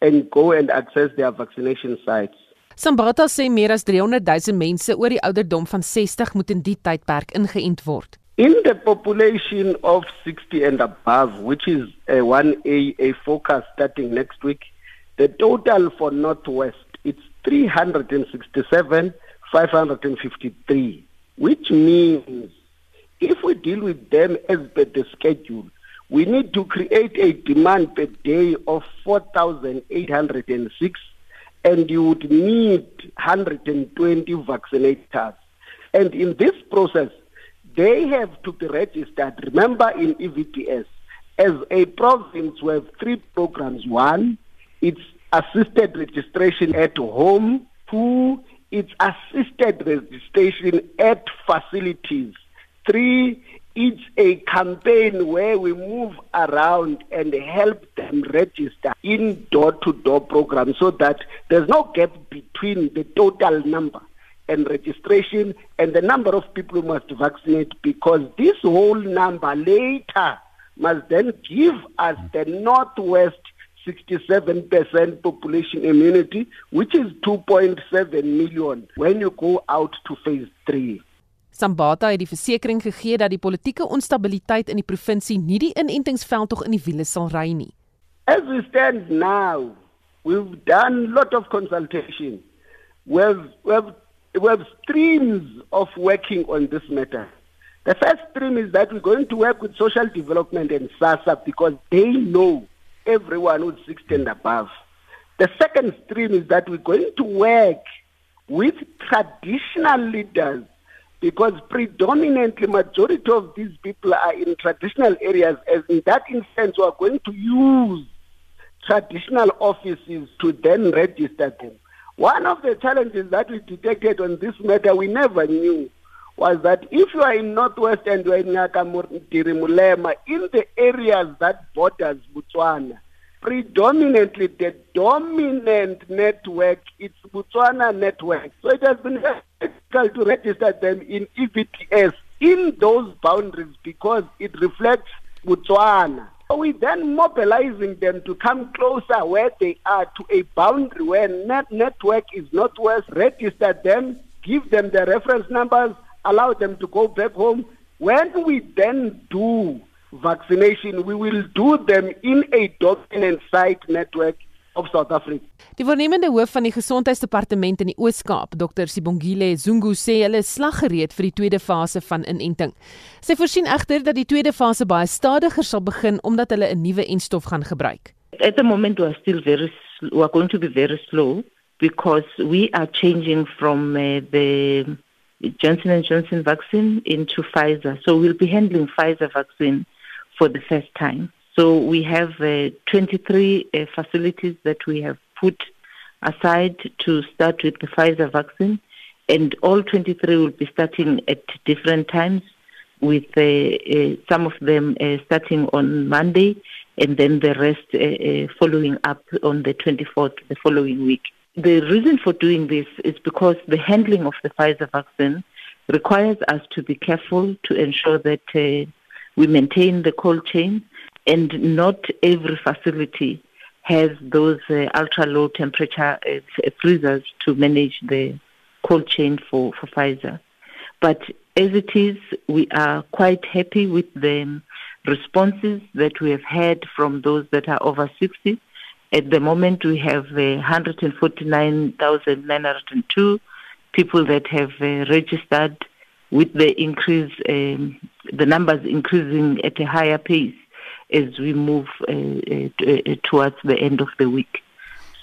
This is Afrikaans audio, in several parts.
and go and access their vaccination sites. Sambata sê meer as 300 000 mense oor die ouderdom van 60 moet in die tydperk ingeënt word. In the population of 60 and above, which is a 1A a focus starting next week, the total for Northwest it's 367 553, which means if we deal with them as per the schedule, we need to create a demand per day of 4,806 and you would need 120 vaccinators. And in this process, they have to be registered. Remember in EVTS, as a province, we have three programs. One, it's assisted registration at home. Two, it's assisted registration at facilities. Three, it's a campaign where we move around and help them register in door-to-door programs so that there's no gap between the total number and registration and the number of people who must vaccinate because this whole number later must then give us the Northwest 67% population immunity, which is 2.7 million when you go out to phase 3. Sambata het die versekering gegee dat die politieke onstabiliteit in die provinsie nie die inentingsveld tog in die wiele sal ry nie. As we stand now, we've done a lot of consultation. We've, we've, we've streams of working on this matter. The first stream is that we're going to work with social development and SASA because they know everyone who's 60 and above. The second stream is that we're going to work with traditional leaders because predominantly majority of these people are in traditional areas as in that instance we are going to use traditional offices to then register them. One of the challenges that we detected on this matter we never knew was that if you are in Northwest and you are in Nyakamurimulema, in the areas that borders Botswana, predominantly the dominant network, it's Botswana network. So it has been difficult to register them in EVTS in those boundaries because it reflects Botswana. So we then mobilizing them to come closer where they are to a boundary where net network is Northwest, register them, give them the reference numbers, allow them to go back home. When we then do vaccination, we will do them in a dominant site network of South Africa. Die voornemende hoof van die gesondheidsdepartement in die Oos-Kaap, Dr Sibongile Zungu sê hulle is slaggereed vir die tweede fase van inenting. Sy voorsien egter dat die tweede fase baie stadiger sal begin omdat hulle 'n nuwe enstof gaan gebruik. At the moment we are still very we are going to be very slow because we are changing from uh, the Johnson and Johnson vaccine into Pfizer. So we'll be handling Pfizer vaccine for the first time. So we have uh, 23 uh, facilities that we have put aside to start with the Pfizer vaccine, and all 23 will be starting at different times, with uh, some of them starting on Monday, and then the rest following up on the 24th, the following week. The reason for doing this is because the handling of the Pfizer vaccine requires us to be careful to ensure that uh, we maintain the cold chain and not every facility has those uh, ultra low temperature uh, freezers to manage the cold chain for, for Pfizer. But as it is, we are quite happy with the responses that we have had from those that are over 60. At the moment, we have uh, 149,902 people that have uh, registered with the increase, um, the numbers increasing at a higher pace as we move uh, uh, towards the end of the week.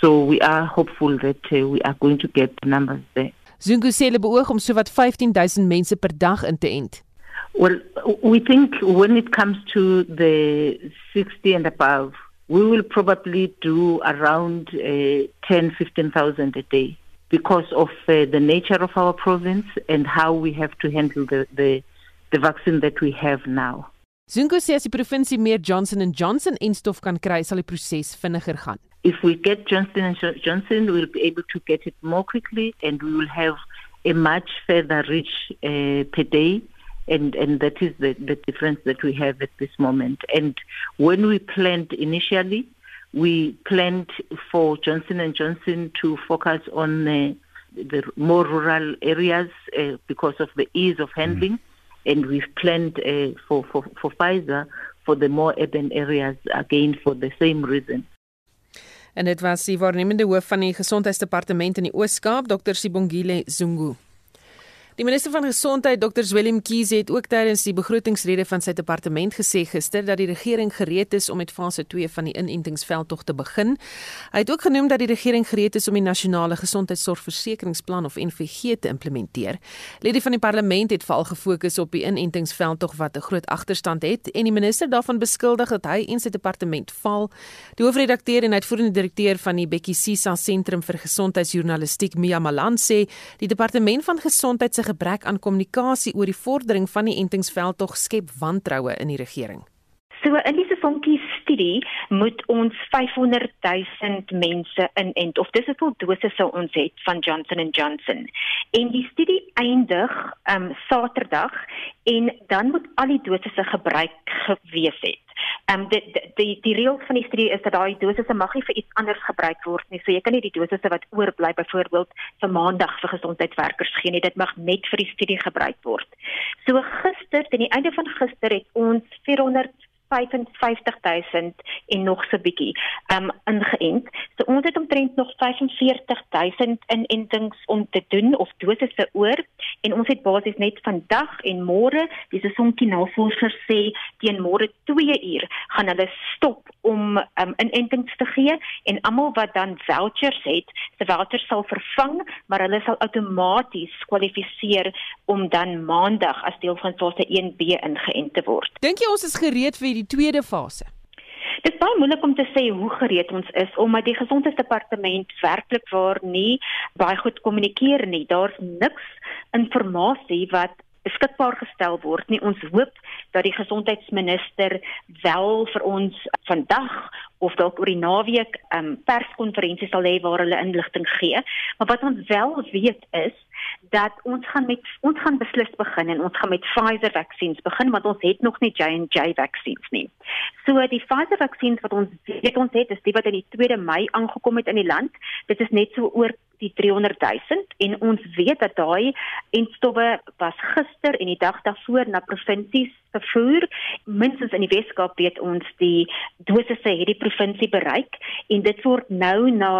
So we are hopeful that uh, we are going to get the numbers there. Zungu sê hulle beoog om sowat 15000 mense per dag in te ent. Well, we think when it comes to the 60 and above, we will probably do around uh, 10 15000 a day because of uh, the nature of our province and how we have to handle the the, the vaccine that we have now. Zungu sê as die provinsie meer Johnson Johnson en stof kan kry, sal die proses vinniger gaan. If we get Johnson and Johnson, we'll be able to get it more quickly and we will have a much further reach uh, per day and and that is the the difference that we have at this moment. And when we planned initially, we planned for Johnson and Johnson to focus on uh, the more rural areas uh, because of the ease of handling, mm. And we've planned uh, for, for for Pfizer for the more urban areas again for the same reason. En dit was die waarnemende hoof van die Gesondheidsdepartement in die Oos-Kaap, Dr. Sibongile Zungu. Die minister van Gesondheid, Dr. Willem Kies, het ook tydens die begrotingsrede van sy departement gesê gister dat die regering gereed is om met fase 2 van die inentingsveldtog te begin. Hy het ook genoem dat die regering gereed is om die nasionale gesondheidsorgversekeringsplan of NVG te implementeer. Lede van die parlement het veral gefokus op die inentingsveldtog wat 'n groot agterstand het en die minister daarvan beskuldig dat hy en sy departement val. Die hoofredakteur en uitvoerende direkteur van die Bekkie Sisa Sentrum vir Gesondheidsjournalistiek, Mia Malan, sê die departement van gesondheid gebrek aan kommunikasie oor die vordering van die entingsveld tog skep wantroue in die regering. So in die sonkie studie moet ons 500 000 mense inent of dis hoeveel dosisse ons het van Johnson & Johnson. En die studie eindig um Saterdag en dan moet al die dosisse gebruik gewees het. Ehm um, die die die reël van die studie is dat daai dosisse mag nie vir iets anders gebruik word nie. So jy kan nie die dosisse wat oorbly byvoorbeeld vir maandag vir gesondheidswerkers gee nie. Dit mag net vir die studie gebruik word. So gister, teen die einde van gister het ons 400 55000 en nog so bietjie um ingeënt. So ons het omtrent nog 45000 inentings om te doen of dosisse oor en ons het basies net vandag en môre dis 'n sonkie navorsers sê teen môre 2 uur gaan hulle stop om um inentings te gee en almal wat dan vouchers het, se vouchers sal vervang, maar hulle sal outomaties kwalifiseer om dan maandag as deel van fase 1B ingeënt te word. Dink jy ons is gereed vir die tweede fase? Dit is baie moeilik om te sê hoe gereed ons is omdat die gesondheidsdepartement werklik waar nie baie goed kommunikeer nie. Daar's niks inligting wat beskikbaar gestel word nie. Ons hoop dat die gesondheidsminister wel vir ons vandag of dalk oor die naweek 'n um, perskonferensie sal hê waar hulle inligting gee. Maar wat ons wel weet is dat ons gaan met ons gaan beslis begin en ons gaan met Pfizer vaksines begin want ons het nog nie J&J vaksines nie. So die Pfizer vaksines wat ons weet ons het is die wat in die 2de Mei aangekom het in die land. Dit is net so oor die 300 000 en ons weet dat daai enstowwe was gister en die dag daarvoor na provinsies vervoer. Minstens in die Weskaap weet ons die dosisse het die provinsie bereik en dit word nou na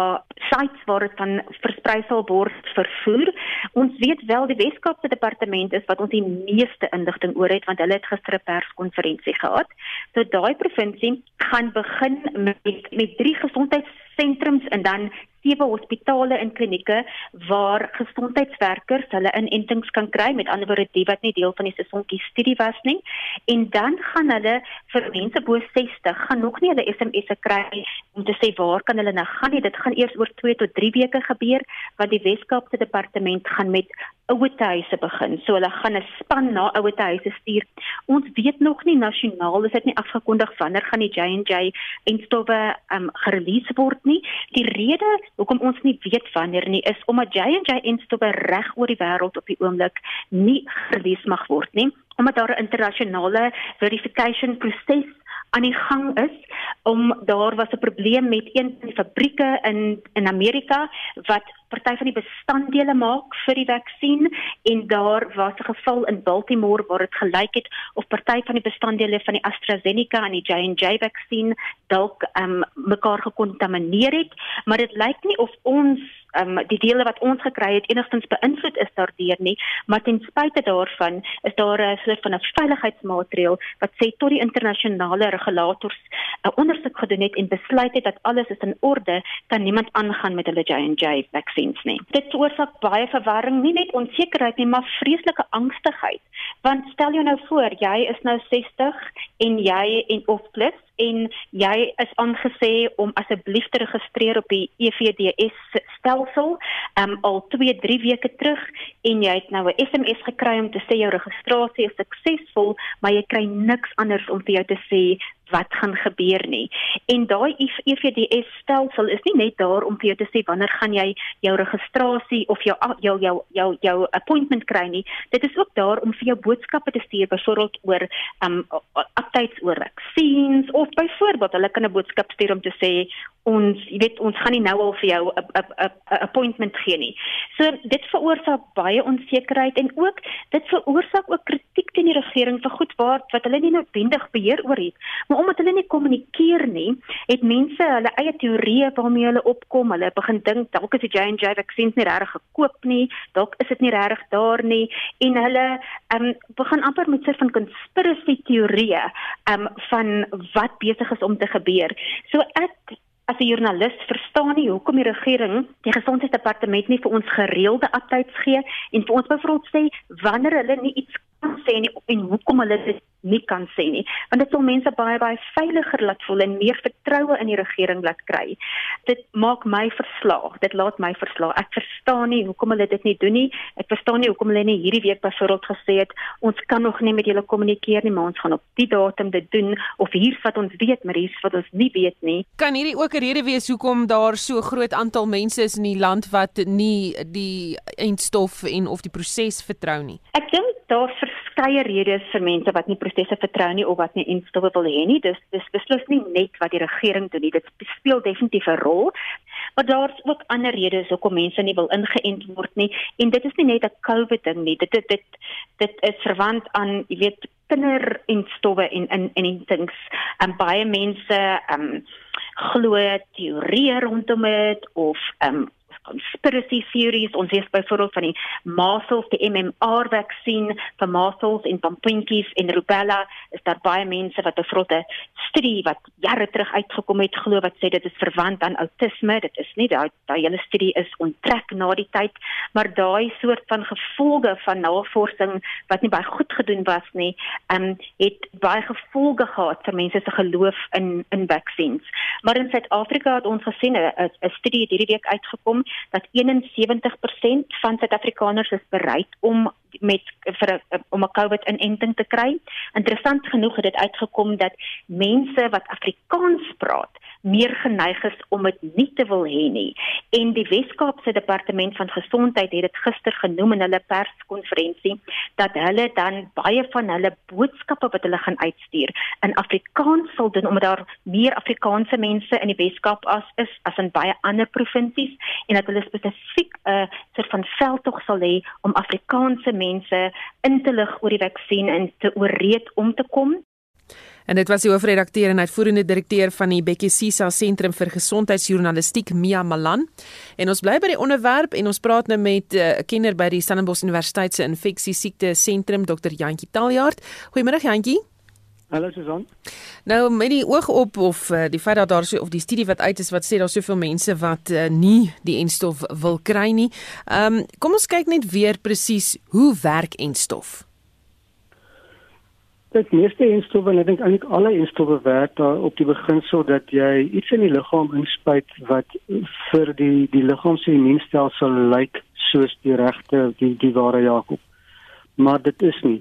sites waar dit van versprei sal word vervoer. Ons weet wel die Weskaapse departement is wat ons die meeste inligting oor het want hulle het gister 'n perskonferensie gehad. So daai provinsie gaan begin met met drie gesondheidssentrums en dan sewe hospitale en klinieke waar gesondheidswerkers hulle inentings kan kry met ander woorde die wat nie deel van die sesonkie studie was nie en dan gaan hulle vir mense bo 60 gaan nog nie hulle SMS'e kry om te sê waar kan hulle nou gaan nie dit gaan eers oor 2 tot 3 weke gebeur want die Weskaapse departement gaan met ouetehuise begin. So hulle gaan 'n span na ouetehuise stuur. Ons weet nog nie nasionaal, is dit nie afgekondig wanneer gaan die J&J en stowwe um gerelease word nie. Die rede hoekom ons nie weet wanneer nie is omdat J&J en stowwe reg oor die wêreld op die oomblik nie gerelease mag word nie omdat daar 'n internasionale verification proses aan die gang is om daar was 'n probleem met een van die fabrieke in in Amerika wat party van die bestanddele maak vir die vaksin en daar was 'n geval in Baltimore waar dit gelyk het of party van die bestanddele van die AstraZeneca en die J&J vaksin dalk um, mekaar gekontamineer het maar dit lyk nie of ons um, die dele wat ons gekry het enigstens beïnvloed is daardeur nie, maar ten spyte daarvan is daar 'n soort van 'n veiligheidsmaatreël wat sê tot die internasionale regulators 'n ondersoek gedoen het en besluit het dat alles is in orde, kan niemand aangaan met hulle J&J vaksines nie. Dit veroorsaak baie verwarring, nie net onsekerheid nie, maar vreeslike angstigheid. Want stel jou nou voor, jy is nou 60 en jy en of plus en jy is aangesê om asseblief te registreer op die EVDS stelsel um, al 2 3 weke terug en jy het nou 'n SMS gekry om te sê jou registrasie is suksesvol maar jy kry niks anders om vir jou te sê wat gaan gebeur nie. En daai EVDS stelsel is nie net daar om vir jou te sê wanneer gaan jy jou registrasie of jou jou jou jou jou appointment kry nie. Dit is ook daar om vir jou boodskappe te stuur byvoorbeeld oor um updates oor vaksines of byvoorbeeld hulle kan 'n boodskap stuur om te sê ons jy weet ons gaan nie nou al vir jou 'n appointment gee nie. So dit veroorsaak baie onsekerheid en ook dit veroorsaak ook kritiek teen die regering vir goed waar wat hulle nie noodwendig beheer oor het. Maar omdat hulle nie kommunikeer nie, het mense hulle eie teorieë waarmee hulle opkom. Hulle begin dink dalk is die J&J vaksins nie regtig gekoop nie, dalk is dit nie regtig daar nie en hulle um, begin amper met soort van conspiracy teorieë um, van wat besig is om te gebeur. So ek as 'n joernalis verstaan nie hoekom die regering die gesondheidsdepartement nie vir ons gereelde updates gee en vir ons byvoorbeeld sê wanneer hulle nie iets sê nie en hoekom hulle dit nie kan sê nie want dit sal mense baie baie veiliger laat voel en meer vertroue in die regering laat kry. Dit maak my verslaag. Dit laat my verslaag. Ek verstaan nie hoekom hulle dit nie doen nie. Ek verstaan nie hoekom hulle nie hierdie week byvoorbeeld gesê het ons kan nog nie met julle kommunikeer nie, maar ons gaan op die datum dit doen of hier's wat ons weet, maar hier's wat ons nie weet nie. Kan hierdie ook 'n rede wees hoekom daar so groot aantal mense is in die land wat nie die eindstof en of die proses vertrou nie? Ek dink daar's verskeie redes vir mense wat nie prosesse vertrou nie of wat nie instowwe wil hê nie. Dis dis beslis nie net wat die regering doen nie. Dit speel definitief 'n rol. Maar daar's ook ander redes hoekom mense nie wil ingeënt word nie. En dit is nie net 'n COVID ding nie. Dit dit dit, dit is verwant aan, jy weet, kinder en stowwe en in en en things. En baie mense um glo teorieë rondom dit of um conspiracy theories. Ons het byvoorbeeld van die measles die MMR vaksin vir measles en pampoentjies en rubella. Is daar baie mense wat 'n vrotte studie wat jare terug uitgekom het glo wat sê dit is verwant aan outisme dit is nie daai daai hele studie is onttrek na die tyd maar daai soort van gevolge van navorsing wat nie baie goed gedoen was nie um, het baie gevolge gehad vir mense se geloof in in vaksins. Maar in Suid-Afrika het ons gesien 'n studie het hierdie week uitgekom dat 71% van Suid-Afrikaners is bereid om met vir om 'n COVID-inenting te kry. Interessant genoeg het dit uitgekom dat mense wat Afrikaans praat, meer geneig is om dit nie te wil hê nie. En die Wes-Kaapse Departement van Gesondheid het dit gister genoem in hulle perskonferensie dat hulle dan baie van hulle boodskappe wat hulle gaan uitstuur in Afrikaans sal doen omdat daar meer Afrikaanse mense in die Wes-Kaap as is as in baie ander provinsies en dat hulle spesifiek 'n uh, soort van veldtog sal hê om Afrikaanse mense in te lig oor die vaksin en te ooreed om te kom En dit was die hoofredakteur en uitvoerende direkteur van die Bekkie Sisa Sentrum vir Gesondheidsjournalistiek Mia Malan. En ons bly by die onderwerp en ons praat nou met eh, 'n uh, kenner by die Stellenbosch Universiteit se Infeksie Siekte Sentrum Dr. Jantjie Taljaard. Goeiemôre Jantjie. Hallo Susan. Nou met die oog op of uh, die feit dat daar so of die studie wat uit is wat sê daar soveel mense wat uh, nie die enstof wil kry nie. Ehm um, kom ons kyk net weer presies hoe werk enstof. Dit meeste enstowwe, ek dink eintlik alle enstowwe werk daar op die beginsel dat jy iets in die liggaam inspuit wat vir die die liggaam se immuunstelsel lyk soos die regte die die ware Jakob. Maar dit is nie.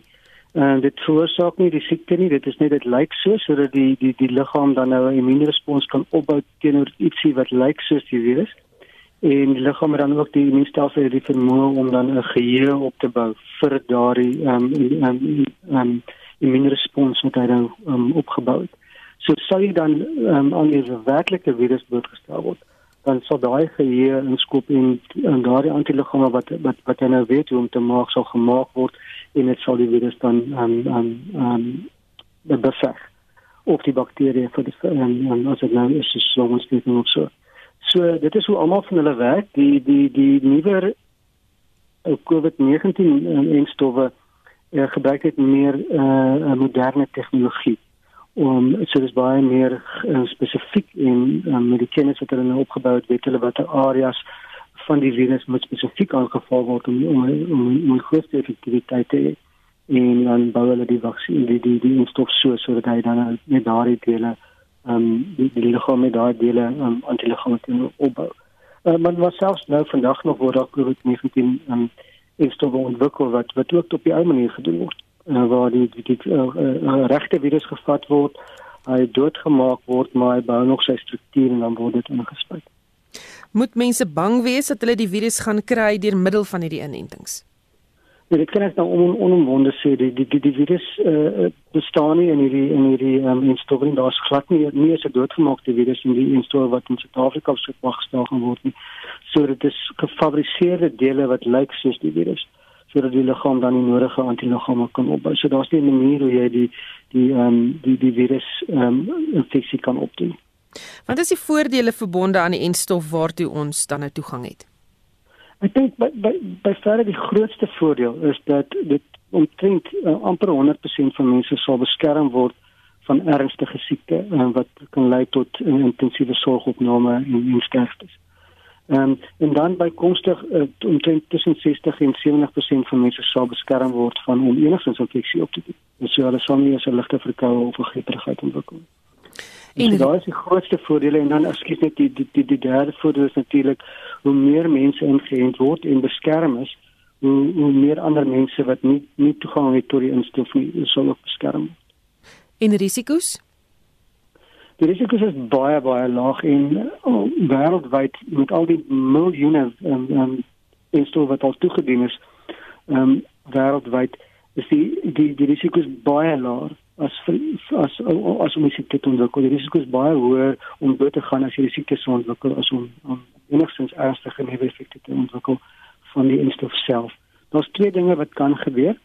En dit veroorsaak nie die siekte nie, dit is net dit lyk so sodat die die die liggaam dan nou 'n immuunrespons kan opbou teenoor ietsie wat lyk soos die virus. En die liggaam het dan ook die immuunstelsel het die vermoë om dan 'n geheue op te bou vir daardie ehm um, ehm um, um, immuunrespons wat hy nou um, opgebou het. So sou jy dan um, aan die werklike virus blootgestel word, dan sal daai geheue inskop en, en daardie antiliggame wat wat wat hy nou weet hoe om te maak sal gemaak word en dit sal die virus dan aan aan aan beveg of die bakterieë vir die en, en as dit nou is so ons dit nou so. So dit is hoe almal van hulle werk, die die die nuwe COVID-19 en stowwe uh, gebruik dit meer uh, moderne tegnologie om so dis baie meer uh, spesifiek en uh, met die kennis wat hulle nou opgebou het, weet hulle watter areas van die virus moet spesifiek aangeval word om om om, om 'n groot effektiwiteit te hê en dan bou hulle die vaksin die die die instof so sodat hy dan met daardie dele ehm um, die, die liggaam met daardie dele um, antiliggame kan opbou. Uh, maar wat selfs nou vandag nog word daar COVID-19 ehm um, instowwe ontwikkel wat wat ook op die ou manier gedoen word. Uh, waar die die, die uh, uh, regte virus gevat word hy doodgemaak word maar hy bou nog sy struktuur en dan word dit ingespuit. Moet mense bang wees dat hulle die virus gaan kry deur middel van hierdie inentings Ja, dit kan ek nou on, onomwonde sê die die die, die virus uh, bestaan nie in hierdie in hierdie um, instowing daar's glad nie nie is 'n doodgemaakte virus in die instow wat in Suid-Afrika beskikbaar gestel gaan word nie. So dit is gefabriseerde dele wat lyk soos die virus sodat die liggaam dan die nodige antiliggame kan opbou. So daar's nie 'n manier hoe jy die die ehm um, die die virus ehm um, infeksie kan opdoen. Wat is die voordele verbonde aan die enstof waartoe ons dan nou toegang het? Ek dink by by by verre die grootste voordeel is dat dit omtrent uh, amper 100% van mense sal beskerm word van ernstige siekte uh, wat kan lei tot uh, intensiewe sorgopname en, en sterftes. Ehm um, en dan bykomstig uh, omtrent tussen 60 en 70% van mense sal beskerm word van om enigstens infeksie op te doen. Dus so hulle sal nie as 'n ligte verkoue of 'n grieperigheid ontwikkel. En so, daar is die grootste voordele en dan ekskuus net die die die, die derde voordeel is natuurlik hoe meer mense ingeënt word en beskerm is, hoe, hoe meer ander mense wat nie nie toegang het tot die instof nie, sal ook beskerm word. En risiko's? Die risiko's is baie baie laag en oh, wêreldwyd met al die miljoene um, um, instof wat al toegedien is, ehm um, wêreldwyd is die die die risiko's baie laag as as as om siekte te ontwikkel. Die risiko is baie hoër om dood te gaan as jy die siekte sou ontwikkel as om om enigstens ernstige neeweffekte te ontwikkel van die instof self. Daar's twee dinge wat kan gebeur.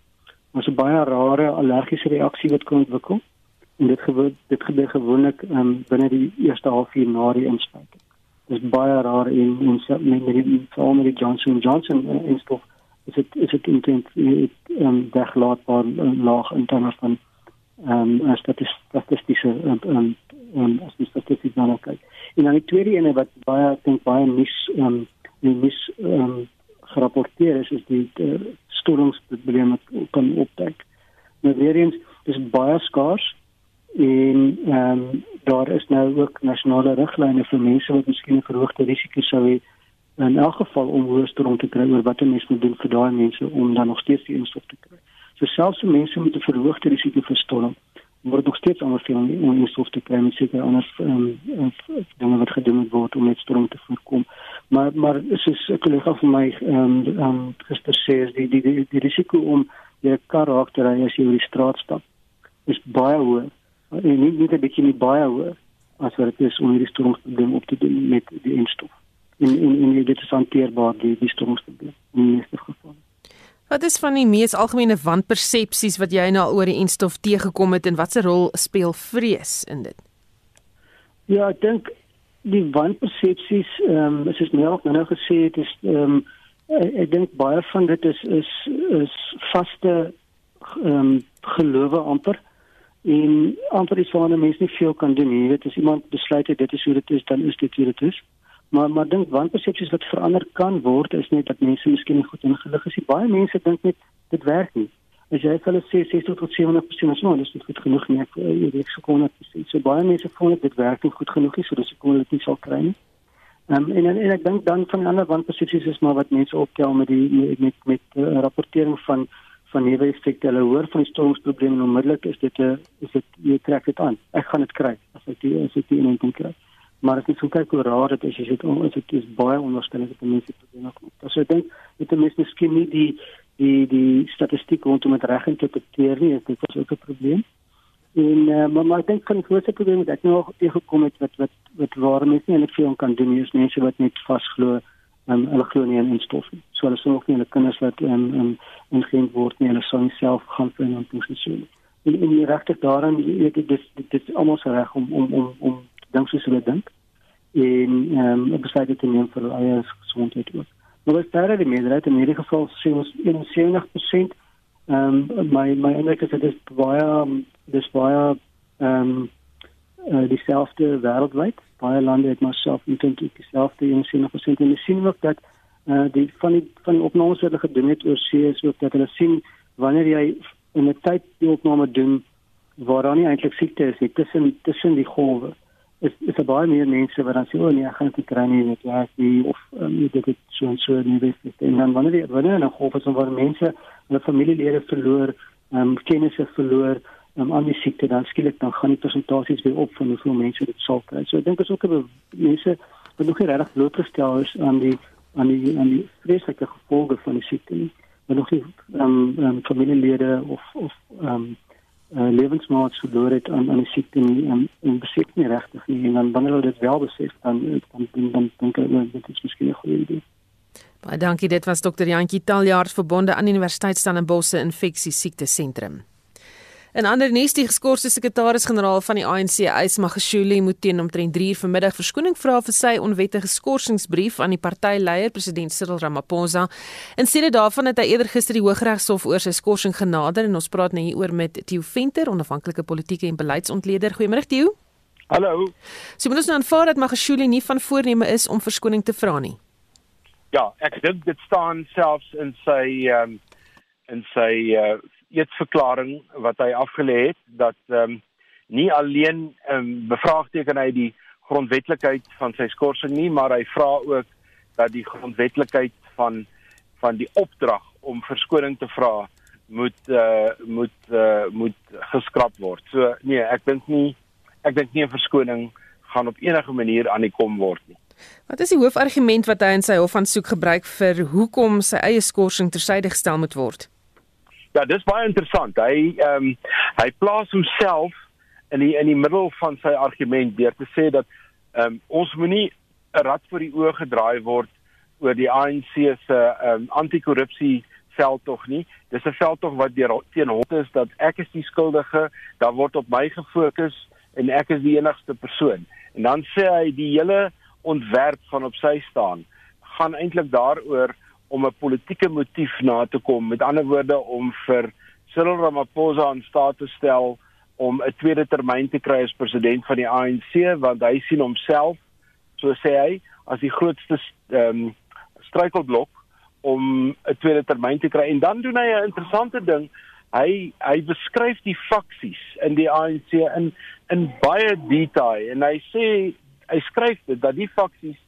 Ons 'n baie rare allergiese reaksie wat kan ontwikkel en dit gebeur dit gebeur gewoonlik um, binne die eerste halfuur na die inspuiting. Dit is baie rar in in met die die Johnson Johnson uh, instof is dit is dit intent dit um, weglaatbaar uh, laag in terme van ehm um, statistiese ehm um, um, as die statistiek nou kyk. En dan die tweede ene wat baie ek dink baie mis ehm um, mis ehm um, gerapporteer is is die uh, stollingsprobleme kan opdek. Nou weer eens dis baie skaars en ehm um, daar is nou ook nasionale riglyne vir mense wat miskien 'n verhoogde risiko sou hê in elk geval om hoër stroom te kry oor wat 'n mens moet doen vir daai mense om dan nog steeds die instof te kry. So selfs vir mense met 'n verhoogde risiko vir storm word nog steeds anders veel om nie sof te kry met seker anders ehm um, dinge wat gedoen word om net storm te voorkom. Maar maar is is 'n kollega van my ehm um, ehm um, gister sê is die die die, die risiko om 'n kar raak te ry as jy oor die straat stap is baie hoër. En nie net 'n bietjie nie baie hoër as wat dit is om hierdie stormprobleem op te doen met die instof. En en en dit is hanteerbaar die die stormprobleem in die meeste gevalle. Wat is van die mees algemene wanpersepsies wat jy nou al oor die enstof teëgekom het en watse rol speel vrees in dit? Ja, ek dink die wanpersepsies ehm um, is nou ook nou gesê het is ehm um, ek dink baie van dit is is is vaste ehm um, gelowe amper en amper is waar mense nie veel kan doen nie. Jy weet as iemand besluit het dit is hoe dit is, dan is dit hoe dit is. Maar maar dink wanpersepsies wat verander kan word is net dat mense miskien nie goed ingelig is nie. Baie mense dink net dit werk nie. As jy hulle sê 60 tot 70% is nou, dis nie goed genoeg nie. Jy weet so kon dit sê. So baie mense voel dit werk nie goed genoeg nie, so dis hoekom hulle dit nie sal kry nie. Um, en, en en ek dink dan van ander wanpersepsies is maar wat mense optel met die met met, met uh, rapportering van van nuwe effekte. Hulle hoor van die stormsprobleme onmiddellik is dit 'n uh, is dit jy trek dit aan. Ek gaan dit kry as ek die as ek die inenting kry maar as jy so kyk hoe raar dit is jy dit is dit is baie onderstellend dat mense probleme kom. Dus ek dink dit is mense miskien nie die die die statistiek rondom dit reg interpreteer nie, dit is ook 'n probleem. En uh, maar, maar ek dink van die grootste probleem wat ek nou teëgekom het wat wat wat waar mense nie eintlik veel kan doen nie, is mense wat net vasglo um, hulle glo nie in instof nie. So hulle ook nie hulle kinders wat um, in in geen word nie, hulle sou self gaan vir 'n ontwikkeling. En en die regtig daarin, ek dit dit is almal se reg om om om om dink soos hulle dink. En ehm um, besluit te neem vir hulle eie gesondheid ook. Maar wat daar die meerderheid? In hierdie geval sê ons 71% ehm um, my my indruk is dit is baie dis baie ehm um, uh, dieselfde wêreldwyd. Baie lande het maar self intend dieselfde 71% en ons sien ook dat uh, die van die van die opnames wat hulle gedoen het oor see is ook dat hulle sien wanneer jy in 'n tyd die opname doen waar dan nie eintlik siekte is nie tussen tussen die golwe is is baie meer mense wat dan sê o oh, nee, ek gaan dit kry nie met ja, die of um, dit het so en so nie weet nie. En dan wanneer jy wanneer 'n golf is waar mense hulle familielede verloor, ehm um, kennisse verloor, ehm um, aan die siekte dan skielik dan gaan die persentasies weer op van hoeveel mense dit sal kry. So ek dink is ook 'n mense wat nog nie regtig blootgestel is aan die aan die aan die vreeslike gevolge van die siekte nie. nog nie ehm um, um, familielede of of ehm um, uh, lewensmaats verloor het aan aan die siekte nie en, en besef nie regtig nie en dan wanneer hulle dit wel besef dan dan dan, dan dink ek dit is miskien 'n goeie idee. Baie dankie dit was dokter Jantjie Taljaard verbonde aan Universiteit Stellenbosch Infeksie Siekte Sentrum. In ander nuus, die geskorste sekretaris-generaal van die ANC, Ysmagashule, moet teen omtrent 3:00 vanmiddag verskoning vra vir sy onwettige skorsingsbrief aan die partyleier, president Cyril Ramaphosa. In steede daarvan het hy eerder gister die Hooggeregshof oor sy skorsing genader en ons praat nou hieroor met Theo Venter, onafhanklike politieke en beleidsontleder. Goeiemôre Theo. Hallo. So moet ons nou aanvaar dat Magashule nie van voorneme is om verskoning te vra nie. Ja, ek dink dit staan selfs in sy ehm um, in sy uh, eetsverklaring wat hy afgelê het dat ehm um, nie alleen ehm um, bevraagteken hy die grondwetlikheid van sy skorsing nie, maar hy vra ook dat die grondwetlikheid van van die opdrag om verskoning te vra moet uh moet uh moet geskraap word. So nee, ek dink nie ek dink nie 'n verskoning gaan op enige manier aan die kom word nie. Wat is die hoofargument wat hy in sy hofaansoek gebruik vir hoekom sy eie skorsing tersyde gestel moet word? Ja, dis baie interessant. Hy ehm um, hy plaas homself in die in die middel van sy argument deur te sê dat ehm um, ons moenie 'n rad voor die oë gedraai word oor die ANC se ehm um, anti-korrupsie veldtog nie. Dis 'n veldtog wat deur teen hom is dat ek is die skuldige, daar word op my gefokus en ek is die enigste persoon. En dan sê hy die hele ontwerp van op sy staan gaan eintlik daaroor om 'n politieke motief na te kom. Met ander woorde om vir Cyril Ramaphosa in staat te stel om 'n tweede termyn te kry as president van die ANC want hy sien homself, so sê hy, as die grootste ehm um, struikelblok om 'n tweede termyn te kry. En dan doen hy 'n interessante ding. Hy hy beskryf die faksies in die ANC in in baie detail en hy sê hy skryf dit dat die faksies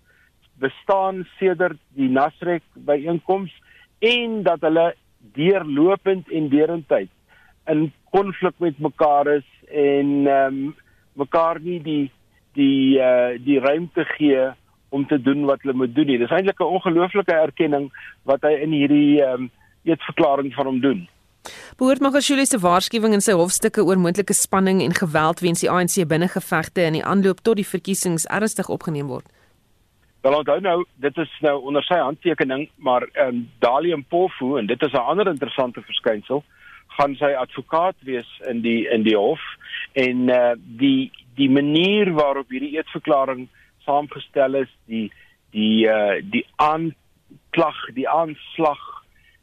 bestaan sedert die Nasrek byeenkoms en dat hulle deurlopend en deurentyd in konflik met mekaar is en ehm um, mekaar nie die die uh, die ruimte gee om te doen wat hulle moet doen nie. Dis eintlik 'n ongelooflike erkenning wat hy in hierdie ehm um, eetsverklaring van hom doen. Behoort Magashule se waarskuwing in sy hofstukke oor moontlike spanning en geweld weens die ANC binnengevegte in die aanloop tot die verkiesings ernstig opgeneem word? Wel onthou nou, dit is nou onder sy handtekening, maar ehm um, Dalium Pofu en dit is 'n ander interessante verskynsel, gaan sy advokaat wees in die in die hof en eh uh, die die manier waarop hierdie eetverklaring saamgestel is, die die eh uh, die aanklag, die aanslag,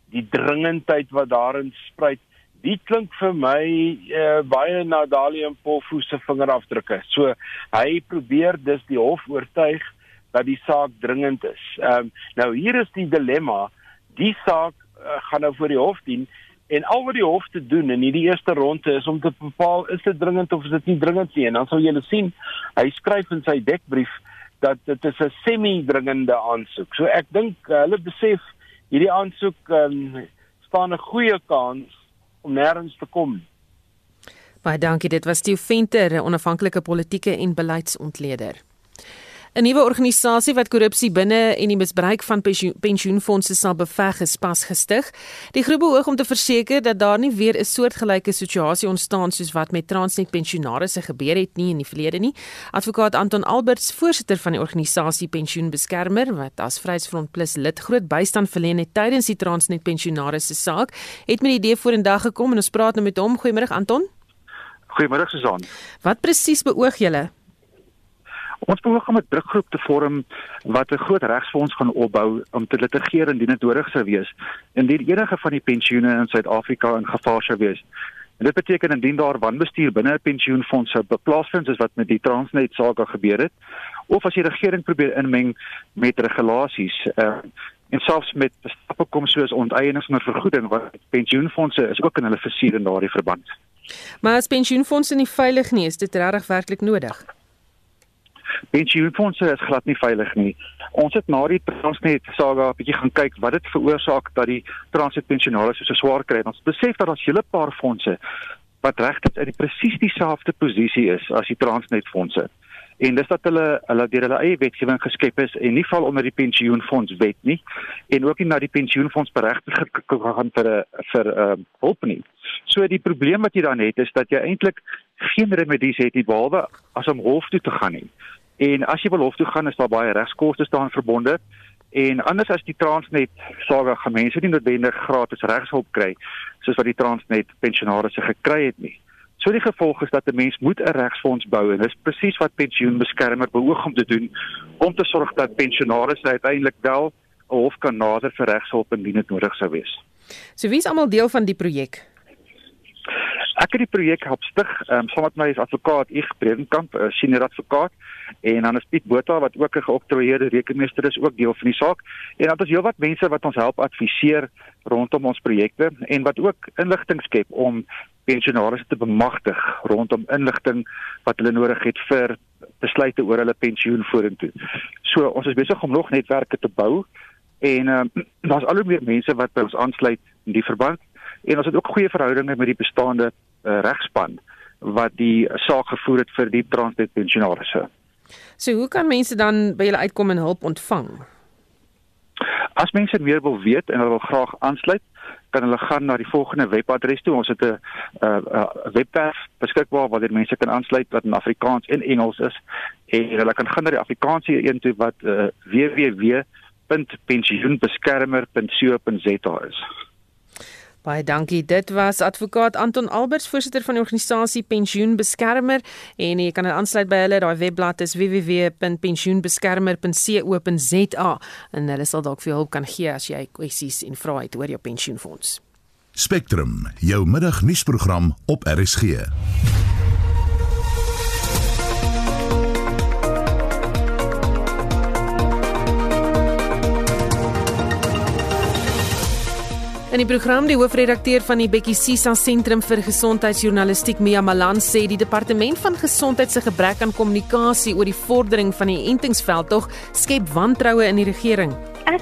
die dringendheid wat daarin spruit, dit klink vir my eh uh, baie na Dalium Pofu se vingerafdrukke. So hy probeer dus die hof oortuig dat die saak dringend is. Ehm um, nou hier is die dilemma. Die saak uh, gaan nou voor die hof dien en al wat die hof te doen in hierdie eerste ronde is om te bepaal is dit dringend of is dit nie dringend nie. En dan sal julle sien hy skryf in sy dekbrief dat dit is 'n semi-dringende aansoek. So ek dink uh, hulle besef hierdie aansoek um, staan 'n goeie kans om nêrens te kom. Baie dankie. Dit was Steve Venter, 'n onafhanklike politieke en beleidsontleder. 'n Nuwe organisasie wat korrupsie binne en die misbruik van pensioenfonde sal beveg is pas gestig. Die groep beoog om te verseker dat daar nie weer 'n soortgelyke situasie ontstaan soos wat met Transnet pensionaarsse gebeur het nie in die verlede nie. Advokaat Anton Alberts, voorsitter van die organisasie Pensioenbeskermer wat as Vryheidsfront Plus lid groot bystand verleen het tydens die Transnet pensionaarsse saak, het met die idee vorendag gekom en ons praat nou met hom. Goeiemôre Anton. Goeiemôre Susan. Wat presies beoog julle? Ons behoort om 'n drukgroep te vorm wat 'n groot regsfonds gaan opbou om te litigeer indien dit nodig sou wees indien enige van die pensioene in Suid-Afrika in gevaar sou wees. En dit beteken indien daar wanbestuur binne 'n pensioenfonds sou plaasvind soos wat met die Transnet saak gebeur het of as die regering probeer inmeng met regulasies uh, en selfs met stappe kom soos onteiening sonder vergoeding wat pensioenfondse is ook in hulle versuur in daardie verband. Maar as pensioenfondse nie veilig nie, is dit regtig werklik nodig? Pensioenfondse is glad nie veilig nie. Ons het na die Transnet saga 'n bietjie gaan kyk wat dit veroorsaak dat die Transnet pensionaars so swaar kry. Ons besef dat daar's hele paar fondse wat regtig in presies dieselfde posisie is as die Transnet fondse. en dis dat hulle hulle deur hulle eie wetgewing geskep is en nie val onder die pensioenfonds wet nie en ook nie na die pensioenfonds beregtig gaan vir 'n vir 'n uh, hulp nie. So die probleem wat jy dan het is dat jy eintlik geen remedies het nie behalwe as om hof toe te gaan nie. En as jy wil hof toe gaan is daar baie regskoste staan verbonde en anders as die Transnet saga gaan mense nie noodwendig gratis regshulp kry soos wat die Transnet pensionaarsse gekry het nie. So die gevolg is dat 'n mens moet 'n regsfonds bou en dis presies wat pensioenbeskermer beoog om te doen om te sorg dat pensionaars uiteindelik wel 'n hof kan nader vir regshulp indien dit nodig sou wees. So wie is almal deel van die projek? Ek het die projek help stig, ehm um, saam met my is advokaat Ig Bredenkamp, 'n senior advokaat en dan is Piet Botha wat ook 'n geoktroeëerde rekenmeester is ook deel van die saak en dan is heelwat mense wat ons help adviseer rondom ons projekte en wat ook inligting skep om pensionaars te bemagtig rondom inligting wat hulle nodig het vir besluite oor hulle pensioen vorentoe. So ons is besig om nog netwerke te bou en uh, daar's al hoe meer mense wat by ons aansluit in die verband en ons het ook goeie verhoudinge met die bestaande uh, regspan wat die saak gevoer het vir die Transnet pensionaars. So hoe kan mense dan by julle uitkom en hulp ontvang? As mense meer wil weet en hulle wil graag aansluit, kan hulle gaan na die volgende webadres toe. Ons het 'n 'n webwerf beskikbaar waar mense kan aansluit wat in Afrikaans en Engels is en hulle kan gaan na die Afrikaanse een toe wat uh, www.pensioenbeskermer.co.za is. Baie dankie. Dit was advokaat Anton Alberts, voorsitter van die organisasie Pensioen Beskermer en jy kan aansluit by hulle. Daai webblad is www.pensioenbeskermer.co.za en hulle sal dalk vir jou hulp kan gee as jy kwessies en vrae het oor jou pensioenfonds. Spectrum, jou middagnuusprogram op RSG. In die program die hoofredakteur van die Bekkie Sisa Sentrum vir Gesondheidsjournalistiek Mia Malan sê die departement van gesondheid se gebrek aan kommunikasie oor die vordering van die entingsveld tog skep wantroue in die regering. Ek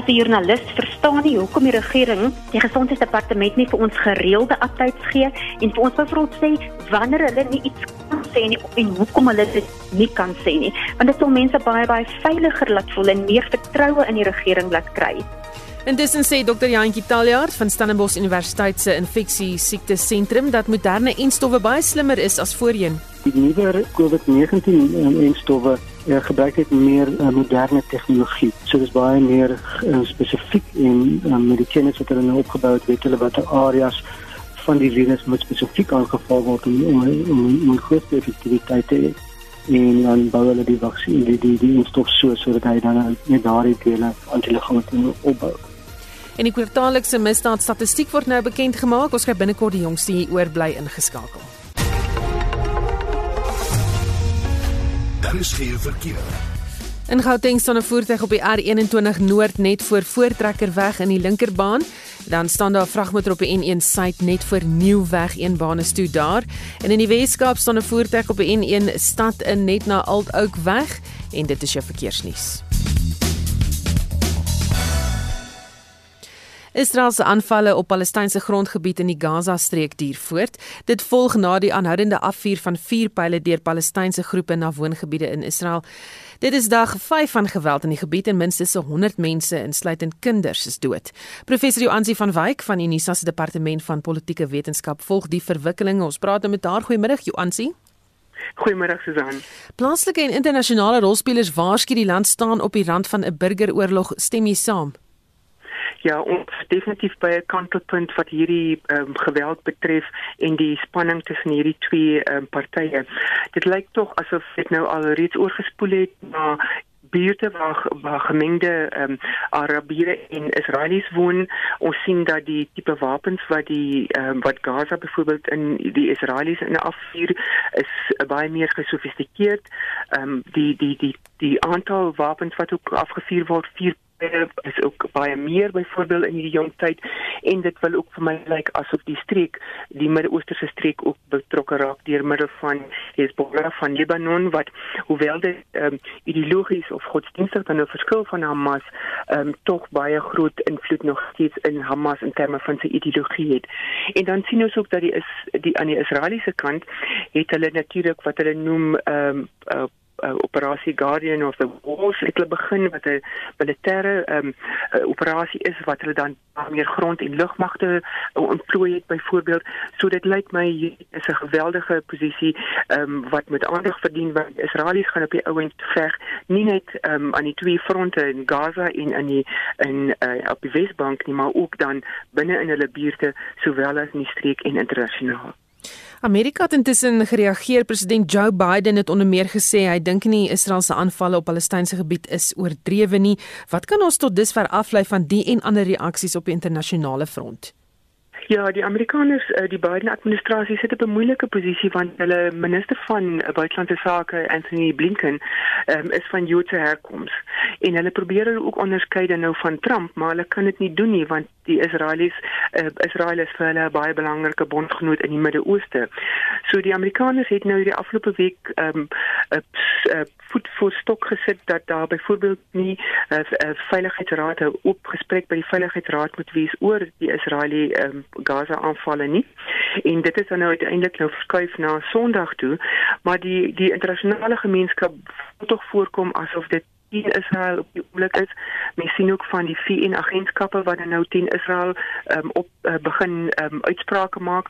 as 'n joernalis verstaan nie hoekom die regering die gesondheidsdepartement nie vir ons gereelde updates gee en vir ons byvoorbeeld sê wanneer hulle nie iets kan sê nie en hoekom hulle dit nie kan sê nie. Want dit sal mense baie baie veiliger laat voel en meer vertroue in die regering laat kry. Intussen sê Dr. Jantjie Taljaard van Stellenbosch Universiteit se infeksie siekte sentrum dat moderne enstowwe baie slimmer is as voorheen. Die nuwe COVID-19 enstowwe uh, gebruik net meer uh, moderne tegnologie. So dis baie meer uh, spesifiek en uh, met die kennis wat hulle nou opgebou het, weet hulle watter areas van die virus moet spesifiek aangeval word om om om, om groot effektiwiteit te hê en dan bou hulle die vaksin die die die enstof so sodat hy dan net daardie dele antiliggame kan opbou. En die kwartaallikse misdaadstatistiek word nou bekend gemaak. Ons gaan binnekort die jongste hier oor bly ingeskakel. Daar is geen verkeer. In Gauteng staan 'n voertuig op die R21 Noord net voor Voortrekkerweg in die linkerbaan. Dan staan daar 'n vragmotor op die N1 Suid net voor Nieuwweg een baan is toe daar. En in die Weskaap staan 'n voertuig op die N1 stad in net na Altouk weg en dit is jou verkeersnuus. Israel se aanvalle op Palestynse grondgebied in die Gaza-streek duur voort. Dit volg na die aanhoudende afvuur van vier pile deur Palestynse groepe na woongebiede in Israel. Dit is dag 5 van geweld in die gebied en minstens 100 mense, insluitend kinders, is dood. Professor Joansi van Wyk van Unisa se departement van politieke wetenskap volg die verwikkelinge. Ons praat nou met haar. Goeiemôre Joansi. Goeiemôre Susan. Plaaslike en internasionale rolspelers waarsku die land staan op die rand van 'n burgeroorlog. Stem jy saam? Ja, ons definitief by 'n kantelpunt wat hierdie um, geweld betref en die spanning tussen hierdie twee um, partye. Dit lyk tog asof dit nou al reeds oorgespoel het na buurte waar waar gemengde um, Arabiere en Israelies woon. Ons sien dat die tipe wapens wat die um, wat Gaza byvoorbeeld in die Israelies in afvuur is baie meer gesofistikeerd. Ehm um, die die die die aantal wapens wat ook afgevuur word, vier is ook baie meer byvoorbeeld in hierdie jong tyd en dit wil ook vir my lyk like, asof die streek die Midde-Oosterse streek ook betrokke raak deur middel van Hezbollah van Libanon wat hoewel dit um, ideologies of godsdienstig dan 'n verskil van Hamas um, tog baie groot invloed nog steeds in Hamas in terme van sy ideologie het. En dan sien ons ook dat die is die aan die Israeliese kant het hulle natuurlik wat hulle noem um, uh, uh, operasie Guardian of the Walls het hulle begin wat 'n militêre um, uh, operasie is wat hulle dan meer grond en lugmagte ontplooi het byvoorbeeld so dit lyk my is 'n geweldige posisie um, wat met aandag verdien want Israelies gaan op die ouend veg nie net um, aan die twee fronte in Gaza en in die in uh, op die Wesbank nie maar ook dan binne in hulle buurte sowel as in die streek en internasionaal Amerika het intussen gereageer. President Joe Biden het onder meer gesê hy dink nie Israel se aanvalle op Palestynse gebied is oordrewe nie. Wat kan ons tot dusver aflei van die en ander reaksies op die internasionale front? Ja, die Amerikaners, eh, die Biden administrasie sit op 'n moeilike posisie want hulle minister van buitelandse sake, Anthony Blinken, um, is van Joodse herkoms. En hulle probeer hulle ook onderskei dan nou van Trump, maar hulle kan dit nie doen nie want die Israelies uh, Israel is vir hulle 'n baie belangrike bondgenoot in die Midde-Ooste. So die Amerikaners het nou die afgelope week ehm um, 'n uh, voet voor stok gesit dat daar byvoorbeeld nie 'n uh, uh, veiligheidsraad 'n oop gesprek by die veiligheidsraad moet wees oor die Israeliese um, Gaza aanvalle nie. En dit is dan nou uiteindelik nou verskuif na Sondag toe, maar die die internasionale gemeenskap moet tog voorkom asof dit teen Israel op die oomblik is. Mens sien ook van die VN agentskappe wat nou teen Israel um, op uh, begin um, uitsprake maak.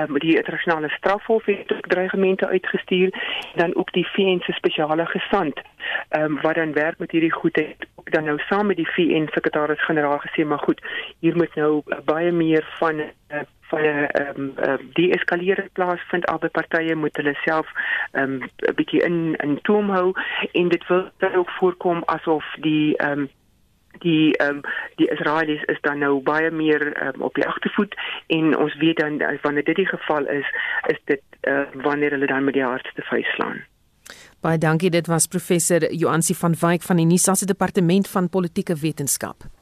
Um, die internasionale strafhof het ook dreigemente uitgestuur dan ook die VN se spesiale gesant um, wat dan werk met hierdie goedheid ook dan nou saam met die VN sekretaris-generaal gesê maar goed hier moet nou uh, baie meer van uh, 'n ehm um, uh, die eskalering plaasvind albei partye moet hulle self ehm um, 'n bietjie in in toom hou en dit wil ook voorkom asof die ehm um, die ehm um, die Israelies is dan nou baie meer um, op die agtervoet en ons weet dan wanneer dit die geval is is dit uh, wanneer hulle dan met die hardste vuis slaan. Baie dankie dit was professor Joansi van Wyk van die NISA se departement van politieke wetenskap.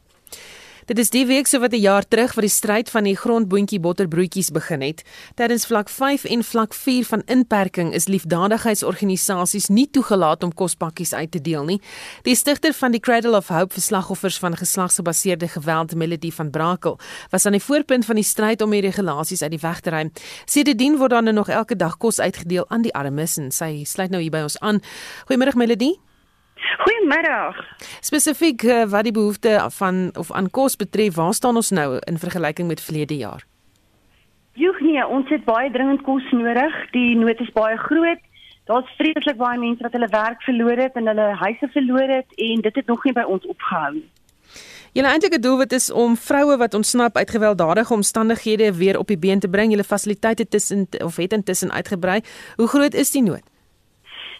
Dit is die week so wat 'n jaar terug wat die stryd van die grondboontjie botterbroodjies begin het. Tydens vlak 5 en vlak 4 van inperking is liefdadigheidsorganisasies nie toegelaat om kospakkies uit te deel nie. Die stigter van die Cradle of Hope vir slagoffers van geslagsgebaseerde geweld, Melody van Brakel, was aan die voorpunt van die stryd om die regulasies uit die weg te ruim. Sedertdien word dan nog elke dag kos uitgedeel aan die armes en sy sluit nou hier by ons aan. Goeiemôre Melody. Goeiemiddag. Spesifiek uh, wat die behoefte van of aan kos betref, waar staan ons nou in vergelyking met verlede jaar? Joeg nee, ons het baie dringend kos nodig. Die nood is baie groot. Daar's vreeslik baie mense wat hulle werk verloor het en hulle huise verloor het en dit het nog nie by ons opgehou nie. Julle eintlike doelwit is om vroue wat ontsnap uit gewelddadige omstandighede weer op die been te bring. Julle fasiliteite tussen of het intussen uitgebrei. Hoe groot is die nood?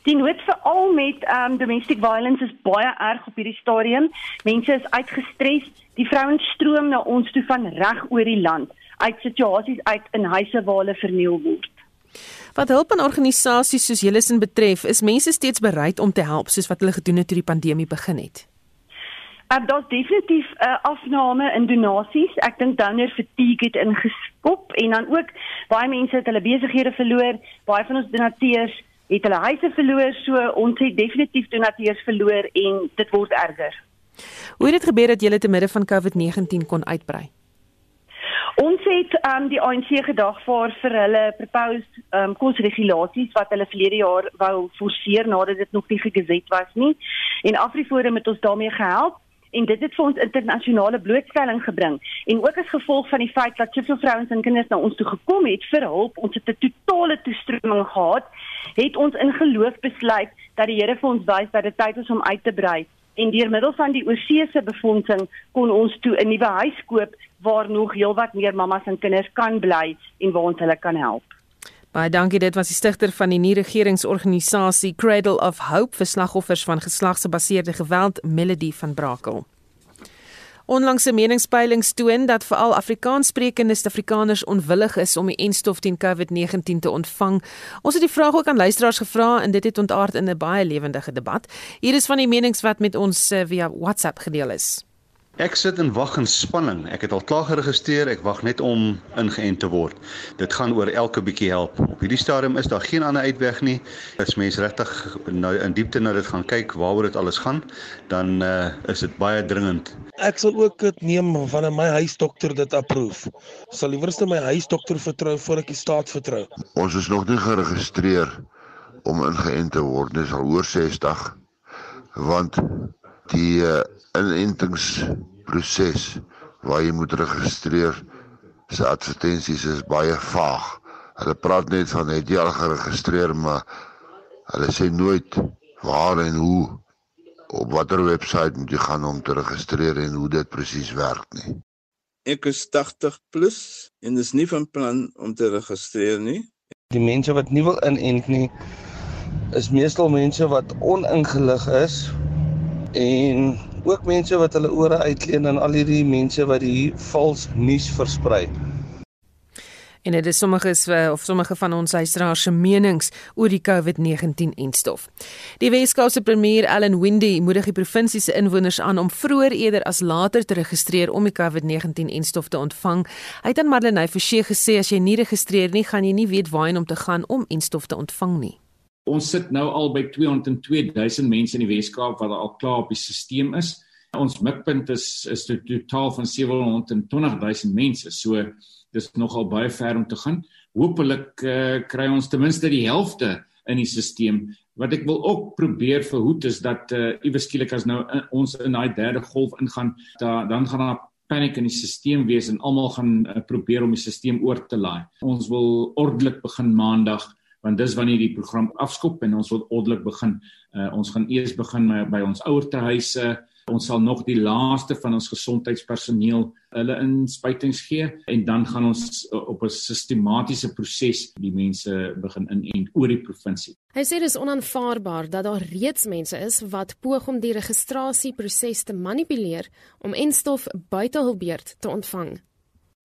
Die nood veral met um domestic violence is baie erg op hierdie stadium. Mense is uitgestres. Die vrouens stroom na ons toe van reg oor die land uit situasies uit in huise waar hulle verniel word. Wat hulp aan organisasies soos julle sin betref, is mense steeds bereid om te help soos wat hulle gedoen het toe die pandemie begin het. Uh, Daar's definitief 'n uh, afname in donasies. Ek dink donor fatigue het ingeskop en dan ook baie mense het hulle besighede verloor. Baie van ons donateurs het hulle huise verloor, so ons het definitief donateurs verloor en dit word erger. Hoe het dit gebeur dat julle te midde van COVID-19 kon uitbrei? Ons het um die ANC gedagvaar vir hulle proposed um kosregulasies wat hulle verlede jaar wou forceer nadat dit nog nie gegeset was nie. En Afriforum het ons daarmee gehelp en dit het vir ons internasionale blootstelling gebring. En ook as gevolg van die feit dat soveel vrouens en kinders na ons toe gekom het vir hulp ons het 'n totale toestroming gehad het ons in geloof besluit dat die Here vir ons wys dat dit tyd is om uit te brei. En deur middel van die oorsese befondsing kon ons toe 'n nuwe huis koop waar nog heelwat meer mammas en kinders kan bly en waar ons hulle kan help Baie dankie dit was die stigter van die nie-regeringsorganisasie Cradle of Hope vir slagoffers van geslagsgebaseerde geweld Melody van Brakel. Onlangse meningspeilings toon dat veral Afrikaanssprekende Suid-Afrikaners onwillig is om die enstof teen COVID-19 te ontvang. Ons het die vraag ook aan luisteraars gevra en dit het ontaard in 'n baie lewendige debat. Hier is van die menings wat met ons eh, via WhatsApp gedeel is. Ek sit in wag en spanning. Ek het al klaar geregistreer. Ek wag net om ingeënt te word. Dit gaan oor elke bietjie help. Op hierdie stadium is daar geen ander uitweg nie. As mense regtig nou in diepte na dit gaan kyk waaroor dit alles gaan, dan uh, is dit baie dringend. Ek sal ook dit neem van my huisdokter dit approve. Sal liewerste my huisdokter vertrou voor ek die staat vertrou. Ons is nog nie geregistreer om ingeënt te word, dis al oor 60 want die uh, inentingsproses waar jy moet registreer se advertensies is baie vaag. Hulle praat net van het jy al geregistreer, maar hulle sê nooit waar en hoe op watter webwerf moet jy gaan om te registreer en hoe dit presies werk nie. Ek is 80 plus en dis nie van plan om te registreer nie. Die mense wat nie wil inent nie is meestal mense wat oningelig is en ook mense wat hulle ore uitleen aan al hierdie mense wat die vals nuus versprei. En dit is sommige of sommige van ons huisdraers se menings oor die COVID-19 enstof. Die Weskaapse premier Allan Windey moedig die provinsie se inwoners aan om vroeër eerder as later te registreer om die COVID-19 enstof te ontvang. Hy het aan Madeleine Forsie gesê as jy nie registreer nie, gaan jy nie weet waarheen om te gaan om enstof te ontvang nie. Ons sit nou al by 202 000 mense in die Weskaap wat al klaar op die stelsel is. Ons mikpunt is is 'n totaal van 720 000 mense. So dis nogal baie ver om te gaan. Hoopelik uh, kry ons ten minste die helfte in die stelsel. Wat ek wil ook probeer verhoed is dat uh, iewes skielik as nou uh, ons in daai derde golf ingaan, da, dan gaan daar paniek in die stelsel wees en almal gaan uh, probeer om die stelsel oor te laai. Ons wil ordelik begin maandag want dis wanneer die program afskop en ons wil ordelik begin. Uh, ons gaan eers begin by, by ons ouertehuise. Ons sal nog die laaste van ons gesondheidspersoneel hulle inspuitings gee en dan gaan ons uh, op 'n sistematiese proses die mense begin inent oor die provinsie. Hy sê dis onaanvaarbaar dat daar reeds mense is wat poog om die registrasieproses te manipuleer om enstof buite hul beurt te ontvang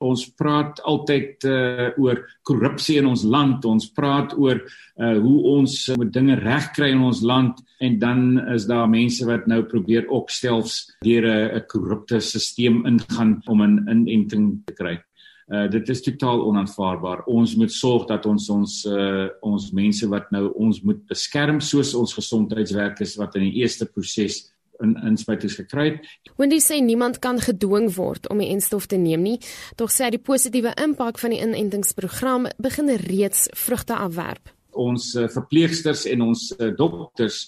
ons praat altyd uh, oor korrupsie in ons land ons praat oor uh, hoe ons uh, moet dinge regkry in ons land en dan is daar mense wat nou probeer ook selfs deur 'n korrupte stelsel ingaan om 'n inenting te kry. Uh, dit is totaal onaanvaarbaar. Ons moet sorg dat ons ons uh, ons mense wat nou ons moet beskerm soos ons gesondheidswerkers wat in die eerste proses in inspuitings gekry het. Wendy sê niemand kan gedwing word om die enstof te neem nie, tog sê hy die positiewe impak van die inentingsprogram begin reeds vrugte afwerp. Ons uh, verpleegsters en ons uh, dokters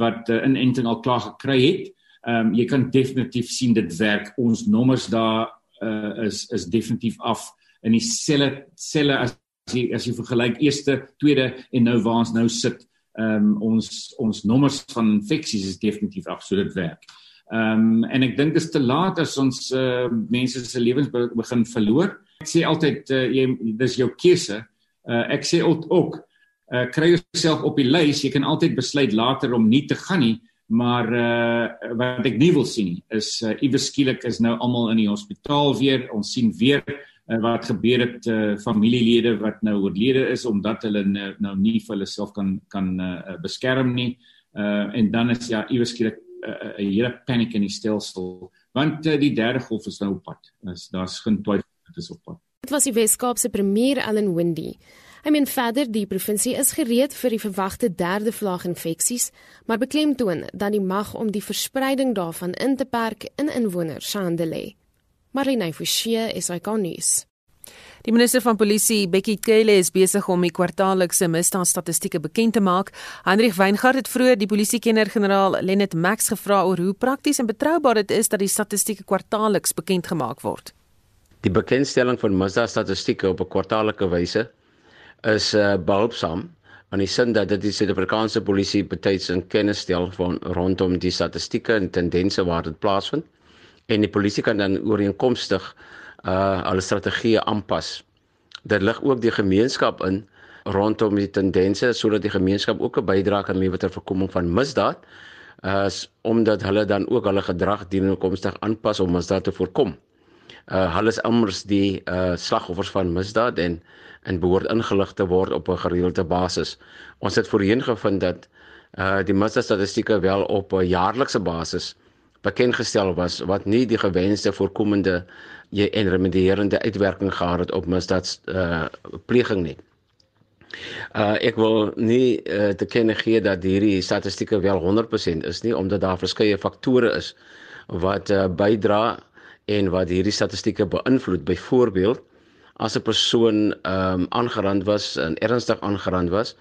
wat uh, inenting al klaar gekry het, ehm um, jy kan definitief sien dit werk. Ons nommers daar uh, is is definitief af in dieselfde selle as jy as jy vergelyk eerste, tweede en nou waar ons nou sit ehm um, ons ons nommers van infeksies is definitief af so dit werk. Ehm um, en ek dink dit is te laat as ons uh, mense se lewens be begin verloor. Ek sê altyd uh, jy dis jou keuse. Uh, ek sê ook, ook uh, kry jouself op die lys. Jy kan altyd besluit later om nie te gaan nie, maar uh, wat ek nie wil sien nie is uh, iewes skielik is nou almal in die hospitaal weer. Ons sien weer wat gebeur het uh, familielede wat nou oorlede is omdat hulle nou, nou nie vir hulle self kan kan uh, beskerm nie. Uh, en dan is ja iewers skielik 'n uh, hele paniek in die stelsel want uh, die derde golf is nou op pad. Is daar's geen twyfel dit is op pad. Dit was die Weskaapse premier Allan Windey. I mean verder die provinsie is gereed vir die verwagte derde vlaag infeksies maar beklemtoon dat die mag om die verspreiding daarvan in te perk in inwoners se hande lê Marlene Forsie is ikonies. Die minister van polisie, Bekkie Cele, is besig om die kwartaallikse misdaadstatistieke bekend te maak. Hendrik Weingart het vroeër die polisiekenner-generaal Lennet Max gevra oor hoe prakties en betroubaar dit is dat die statistieke kwartaalliks bekend gemaak word. Die bekendstelling van misdaadstatistieke op 'n kwartaallike wyse is uh, behulpsaam aan die sin dat dit die Suid-Afrikaanse polisie betyds in kennis stel van rondom die statistieke en tendense waar dit plaasvind en die polisie kan dan ooreenkomstig uh hulle strategieë aanpas. Dit lig ook die gemeenskap in rondom die tendense sodat die gemeenskap ook 'n bydrae kan lewer ter voorkoming van misdaad as uh, omdat hulle dan ook hulle gedrag dienoorkomstig aanpas om misdaad te voorkom. Uh hulle is immers die uh slagoffers van misdaad en en behoort ingelig te word op 'n gereelde basis. Ons het voorheen gevind dat uh die misdaadstatistieke wel op 'n jaarlikse basis bekend gestel was wat nie die gewenste voorkomende en remedierende uitwerking gehad het op misdaad uh pleging nie. Uh ek wil nie uh, te kenne gee dat hierdie statistieke wel 100% is nie omdat daar verskeie faktore is wat uh, bydra en wat hierdie statistieke beïnvloed. Byvoorbeeld as 'n persoon ehm um, aangerand was en ernstig aangerand was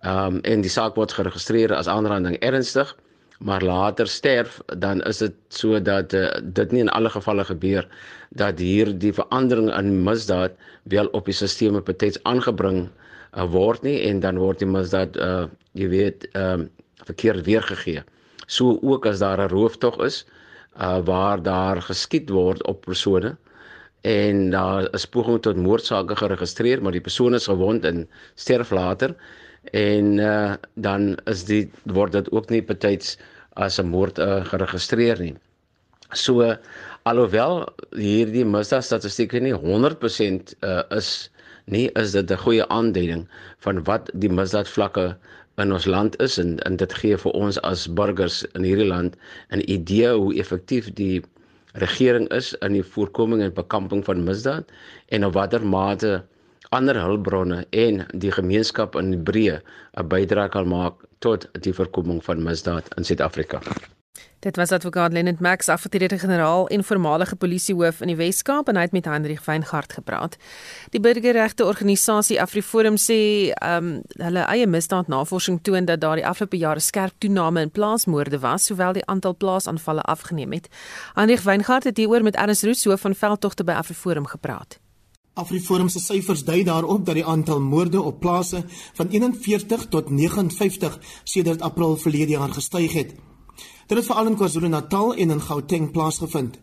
Ehm um, en die saak word geregistreer as aanranding ernstig, maar later sterf, dan is dit so dat uh, dit nie in alle gevalle gebeur dat hier die verandering in misdaad wel op die stelsel betyds aangebring uh, word nie en dan word die misdaad uh, jy weet ehm um, verkeerd weergegee. So ook as daar 'n rooftog is uh, waar daar geskiet word op persone en daar is poging tot moordsake geregistreer maar die persoon is gewond en sterf later en uh, dan is die word dit ook nie betyds as 'n moord uh, geregistreer nie. So alhoewel hierdie misdaad statistieke nie 100% uh, is nie is dit 'n goeie aanduiding van wat die misdaad vlakke in ons land is en en dit gee vir ons as burgers in hierdie land 'n idee hoe effektief die regering is in die voorkoming en bekamping van misdaad en op watter mate ander hulpbronne en die gemeenskap in breë 'n bydrae kan maak tot die voorkoming van misdaad in Suid-Afrika. Dit was advokaat Lenet Max, afgetrede generaal en voormalige polisiehoof in die Wes-Kaap en hy het met Hendrik Weingart gepraat. Die burgerregte organisasie AfriForum sê ehm um, hulle eie misdaadnavorsing toon dat daar die afgelope jare skerp toename in plaasmoorde was, hoewel die aantal plaasaanvalle afgeneem het. Hendrik Weingart het hieroor met Ernst Roos hoof van veldtogte by AfriForum gepraat. AfriForum se syfers dui daarop dat die aantal moorde op plase van 41 tot 59 sedert April verlede jaar gestyg het. Dit het veral in KwaZulu-Natal en in Gauteng plaasgevind.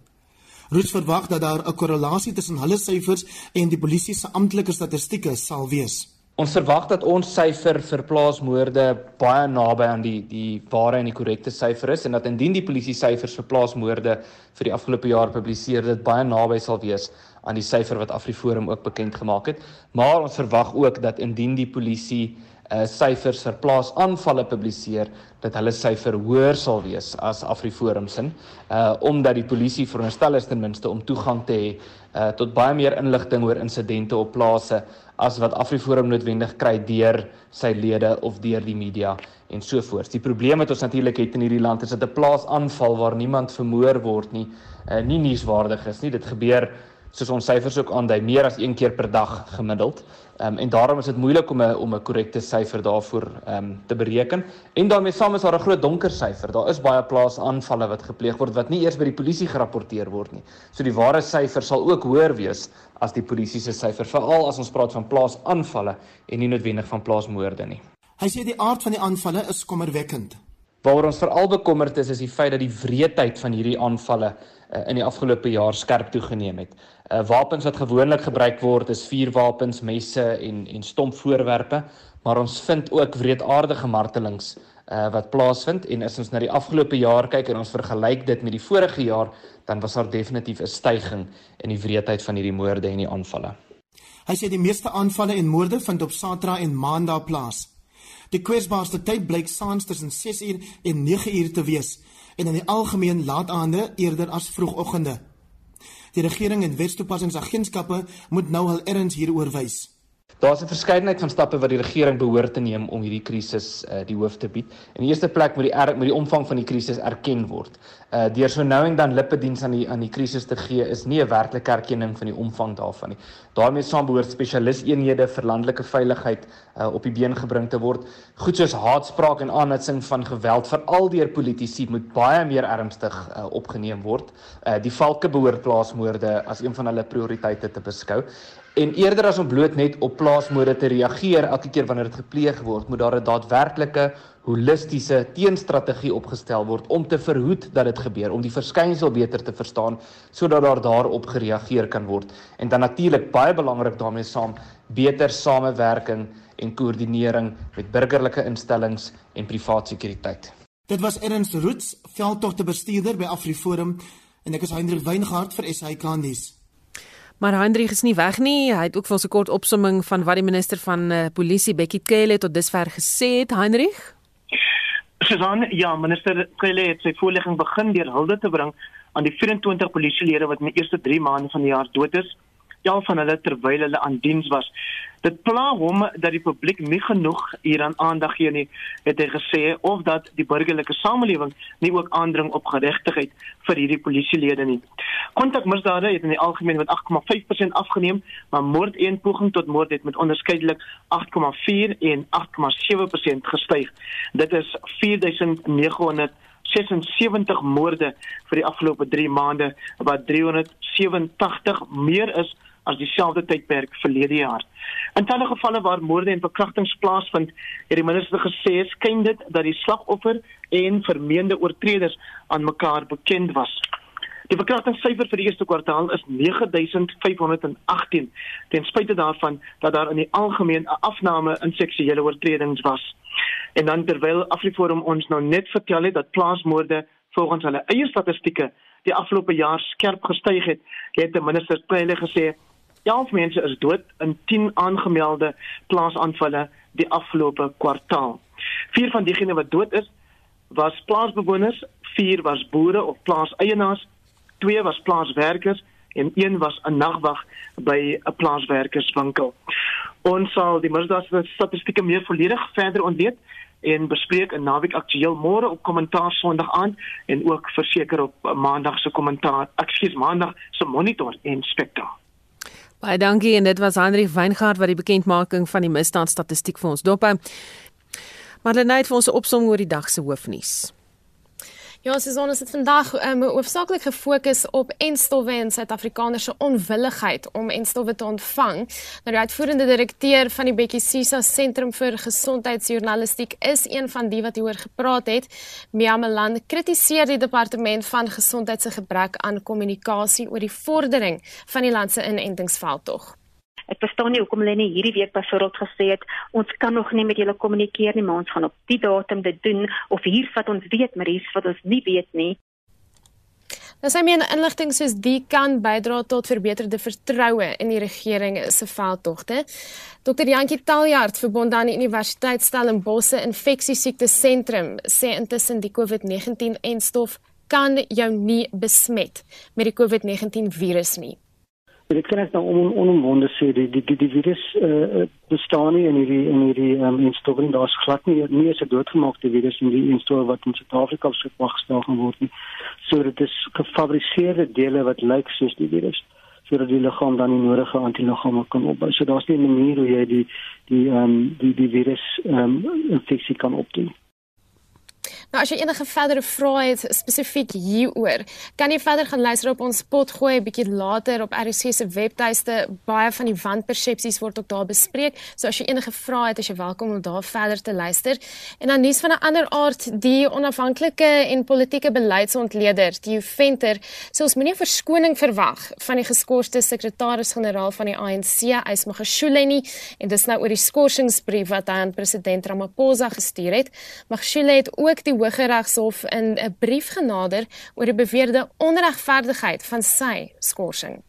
Roots verwag dat daar 'n korrelasie tussen hulle syfers en die polisie se amptelike statistieke sal wees. Ons verwag dat ons syfer vir plaasmoorde baie naby aan die die ware en die korrekte syfer is en dat indien die polisie syfers vir plaasmoorde vir die afgelope jaar publiseer dit baie naby sal wees aan die syfer wat AfriForum ook bekend gemaak het. Maar ons verwag ook dat indien die polisie uh syfers vir plaasaanvalle publiseer dat hulle syfer hoër sal wees as AfriForum se uh omdat die polisie veronderstel is ten minste om toegang te hê uh tot baie meer inligting oor insidente op plase as wat AfriForum noodwendig kry deur sy lede of deur die media en so voort. Die probleem wat ons natuurlik het in hierdie land is dat 'n plaasaanval waar niemand vermoor word nie uh nie nuuswaardig is nie. Dit gebeur soos ons syfers ook aandui meer as een keer per dag gemiddeld. Ehm um, en daarom is dit moeilik om 'n om 'n korrekte syfer daarvoor ehm um, te bereken. En daarmee saam is daar 'n groot donker syfer. Daar is baie plaasaanvalle wat gepleeg word wat nie eers by die polisie gerapporteer word nie. So die ware syfer sal ook hoër wees as die polisie se syfer, veral as ons praat van plaasaanvalle en nie noodwendig van plaasmoorde nie. Hy sê die aard van die aanvalle is kommerwekkend. Waaroor ons veral bekommerd is is die feit dat die wreedheid van hierdie aanvalle uh, in die afgelope jaar skerp toegeneem het. Uh, wapens wat gewoonlik gebruik word is vuurwapens, messe en en stomp voorwerpe, maar ons vind ook wreedaardige martelings uh, wat plaasvind en as ons na die afgelope jaar kyk en ons vergelyk dit met die vorige jaar, dan was daar definitief 'n styging in die wreedheid van hierdie moorde en die aanvalle. Hy sê die meeste aanvalle en moorde vind op Saterdag en Maandag plaas. Die kwesbaarste tyd blyk saans tussen 6uur en 9uur te wees en in die algemeen laataande eerder as vroegoggende. Die regering en wetstoepassingsagentskappe moet nou hul erns hieroor wys. Daar's 'n verskeidenheid van stappe wat die regering behoort te neem om hierdie krisis uh, die hoof te bied. In die eerste plek moet die er, moet die omvang van die krisis erken word. Uh deur so nou en dan lippediens aan die aan die krisis te gee is nie 'n werklike erkenning van die omvang daarvan nie. daarmee saam behoort spesialiseenhede vir landelike veiligheid uh, op die been gebring te word. Goed soos haatspraak en aanhitsing van geweld veral deur politici moet baie meer ernstig uh, opgeneem word. Uh, die valke behoort plaasmoorde as een van hulle prioriteite te beskou. En eerder as om bloot net op plaasmoorde te reageer elke keer wanneer dit gepleeg word, moet daar 'n daadwerklike holistiese teenstrategie opgestel word om te verhoed dat dit gebeur, om die verskynsel beter te verstaan sodat daar daarop gereageer kan word. En dan natuurlik baie belangrik daarmee saam beter samewerking en koördinering met burgerlike instellings en privaat sekuriteit. Dit was Ernst Roots, veldtogte bestuurder by AfriForum en ek is Hendrik Weingart vir SAK nuus. Maar Hendrik is nie weg nie. Hy het ook vir 'n kort opsomming van wat die minister van uh, polisie Bekkie Cele tot dusver gesê het. Hendrik? Susan, ja, minister Cele het sy voorlegging begin deur hulde te bring aan die 24 polisielede wat in die eerste 3 maande van die jaar dood is. Ja, van hulle terwyl hulle aan diens was. Dit pla hom dat die publiek nie genoeg hieraan aandag gee nie, het hy gesê, of dat die burgerlike samelewing nie ook aandring op geregtigheid vir hierdie polisielede nie. Kontakmisdade het in die algemeen met 8,5% afgeneem, maar moord en poging tot moord het met onderskeidelik 8,4 en 8,7% gestyg. Dit is 4976 moorde vir die afgelope 3 maande wat 387 meer is as dieselfde tydperk verlede jaar. In talle gevalle waar moorde en verkrachtings plaasvind, het die minister gesê skyn dit dat die slagoffer en vermeende oortreders aan mekaar bekend was. Die verkrachtingssyfer vir die eerste kwartaal is 9518 ten spyte daarvan dat daar in die algemeen 'n afname in seksuele oortredings was. En dan terwyl Afriforum ons nou net vertel het dat plaasmoorde volgens hulle eie statistieke die afgelope jaar skerp gestyg het, het die minister Pile gesê 11 mense is dood in 10 aangemelde plaasaanvalle die afgelope kwartaal. 4 van diegene wat dood is, was plaasbewoners, 4 was boere of plaaseienaars, 2 was plaaswerkers en 1 was 'n nagwag by 'n plaaswerkerswinkel. Ons sal die misdaadstatistieke meer volledig verder ontleed en bespreek in naweek aktueel môre op kommentaar Sondag aand en ook verseker op maandag se kommentaar, ekskuus maandag se monitor en spektakel. Baie dankie en dit was Hendrik Weingart wat die bekendmaking van die misdaadstatistiek vir ons dophou. Marlenae het vir ons opsomming oor die dag se hoofnuus. Ja, Susan, ons het vandag um, hoofsaaklik gefokus op enstowwe en Suid-Afrikaners se onwilligheid om enstowwe te ontvang. Nou die uitvoerende direkteur van die Bekkie Sisa Sentrum vir Gesondheidsjournalistiek is een van die wat hieroor gepraat het. Mia Malan kritiseer die departement van gesondheid se gebrek aan kommunikasie oor die vordering van die land se inentingsveldtog. Ek verstaan nie hoekom hulle nie hierdie week byvoorbeeld gesê het ons kan nog nie met julle kommunikeer nie, maar ons gaan op die datum dit doen of hier wat ons weet, maar hier wat ons nie weet nie. Nou sê men inligting soos die kan bydra tot verbeterde vertroue in die regering se veldtogte. Dr. Jantjie Taljard, verbond aan die Universiteit Stellenbosch Infeksiesiekte Sentrum, sê intussen die COVID-19 en stof kan jou nie besmet met die COVID-19 virus nie. En dit kan ek nou om onomwonde sê die die die, die virus uh, bestaan nie in hierdie in hierdie um, instowing daar's glad nie nie is 'n doodgemaakte virus in die instow wat in Suid-Afrika beskikbaar gestel gaan word nie. So dit is gefabriseerde dele wat lyk soos die virus sodat die liggaam dan die nodige antiliggame kan opbou. So daar's nie 'n manier hoe jy die die ehm um, die die virus ehm um, infeksie kan opdoen. Nou as jy enige verdere vrae het spesifiek hieroor, kan jy verder gaan luister op ons pot gooi 'n bietjie later op RC se webtuiste. Baie van die wanpersepsies word ook daar bespreek. So as jy enige vrae het, is jy welkom om daar verder te luister. En dan nuus van 'n ander aard, die onafhanklike en politieke beleidsontleder, die Venter, sê ons moenie verskoning verwag van die geskorste sekretaris-generaal van die ANC, Ysmagashule nie, en dis nou oor die skorsingsbrief wat aan president Ramaphosa gestuur het. Magashule het ook die Hooggeregshof in 'n brief genader oor die beweerde onregverdigheid van sy skorsing.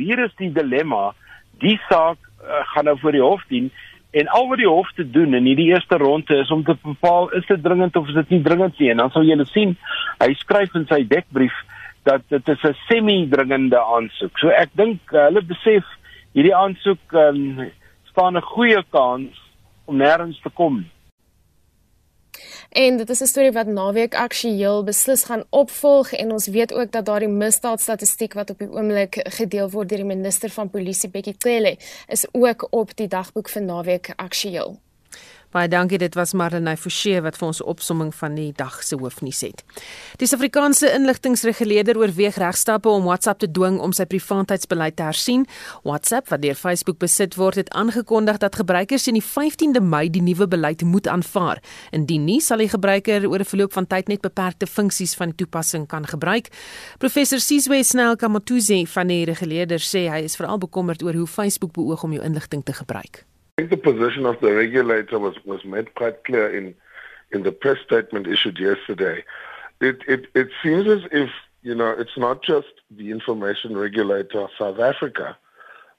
Hier is die dilemma. Die saak uh, gaan nou voor die hof dien en al wat die hof te doen in hierdie eerste ronde is om te bepaal is dit dringend of is dit nie dringend nie. En dan sal julle sien, hy skryf in sy dekbrief dat dit is 'n semi-dringende aansoek. So ek dink uh, hulle besef hierdie aansoek um, staan 'n goeie kans om nêrens te kom. En dit is 'n storie wat naweek aktueel beslis gaan opvolg en ons weet ook dat daardie misdaadstatistiek wat op die oomblik gedeel word deur die minister van polisie Bekkie Cele is ook op die dagboek vir naweek aktueel. Baie dankie, dit was Marlenae Forsie wat vir ons opsomming van die dag se hoofnuus het. Die Suid-Afrikaanse inligtingreguleerder oorweeg regstappe om WhatsApp te dwing om sy privaatheidsbeleid te hersien. WhatsApp, wat deur Facebook besit word, het aangekondig dat gebruikers teen die 15de Mei die nuwe beleid moet aanvaar. Indien nie, sal die gebruiker oor 'n verloop van tyd net beperkte funksies van die toepassing kan gebruik. Professor Sizwe Snell Kamatuze van die reguleerder sê hy is veral bekommerd oor hoe Facebook beoog om jou inligting te gebruik. I think the position of the regulator was, was made quite clear in, in the press statement issued yesterday. It, it, it seems as if, you know, it's not just the information regulator of South Africa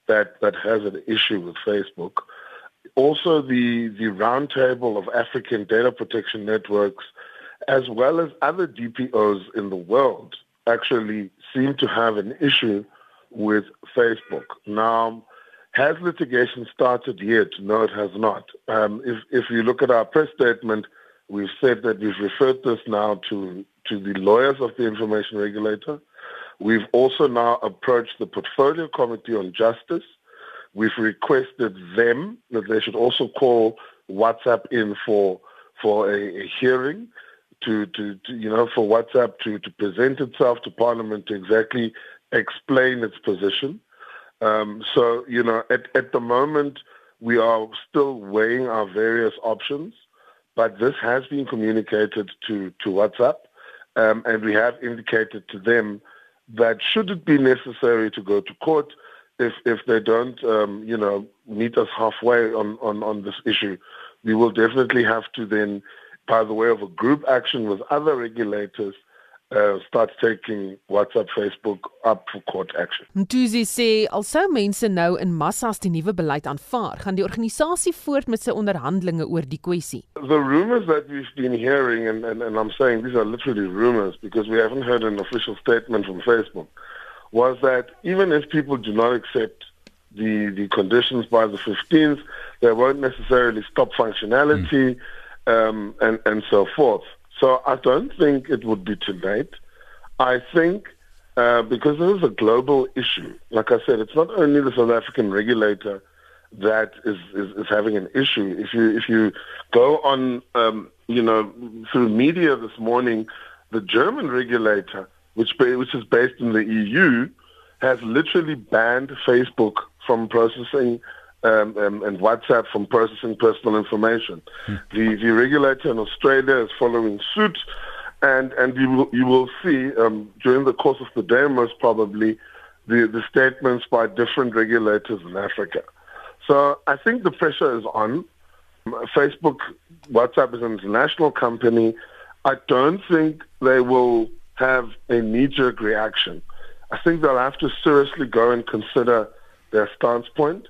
that, that has an issue with Facebook. Also the, the roundtable of African data protection networks, as well as other DPOs in the world, actually seem to have an issue with Facebook. Now, has litigation started yet? No, it has not. Um, if, if you look at our press statement, we've said that we've referred this now to, to the lawyers of the information regulator. We've also now approached the Portfolio Committee on Justice. We've requested them that they should also call WhatsApp in for for a, a hearing to, to, to, you know for WhatsApp to, to present itself to Parliament to exactly explain its position. Um, so you know at, at the moment we are still weighing our various options, but this has been communicated to to WhatsApp, um, and we have indicated to them that should it be necessary to go to court, if if they don't um, you know meet us halfway on, on on this issue, we will definitely have to then by the way of a group action with other regulators, uh, start taking WhatsApp, Facebook up for court action. Mtuzi sê alsou mense nou in massas die nuwe beleid aanvaar, gaan die organisasie voort met sy onderhandelinge oor die kwessie. The rumors that we've been hearing and, and and I'm saying these are literally rumors because we haven't heard an official statement from Facebook was that even if people do not accept the the conditions by the 15th, they won't necessarily stop functionality. Mm um, and and so forth. So I don't think it would be too late. I think uh, because this is a global issue. Like I said, it's not only the South African regulator that is, is, is having an issue. If you if you go on, um, you know, through media this morning, the German regulator, which which is based in the EU, has literally banned Facebook from processing um, um, and WhatsApp from processing personal information. Hmm. The, the regulator in Australia is following suit, and, and you, will, you will see um, during the course of the day, most probably, the, the statements by different regulators in Africa. So I think the pressure is on. Facebook, WhatsApp is an international company. I don't think they will have a knee-jerk reaction. I think they'll have to seriously go and consider their stance point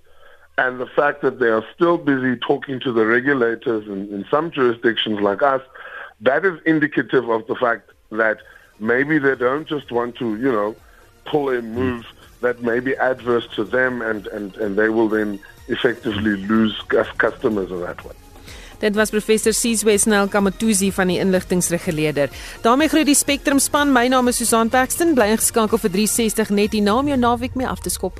and the fact that they are still busy talking to the regulators in, in some jurisdictions like us, that is indicative of the fact that maybe they don't just want to, you know, pull a move that may be adverse to them and, and, and they will then effectively lose customers in that way. Dit was professor Sizwe Snell Kamatuzi van die inligtingreguleerder. daarmee groet die Spectrum span. My naam is Susan Paxton. Bly ingeskakel vir 360 net die naam jou naweek mee af te skop.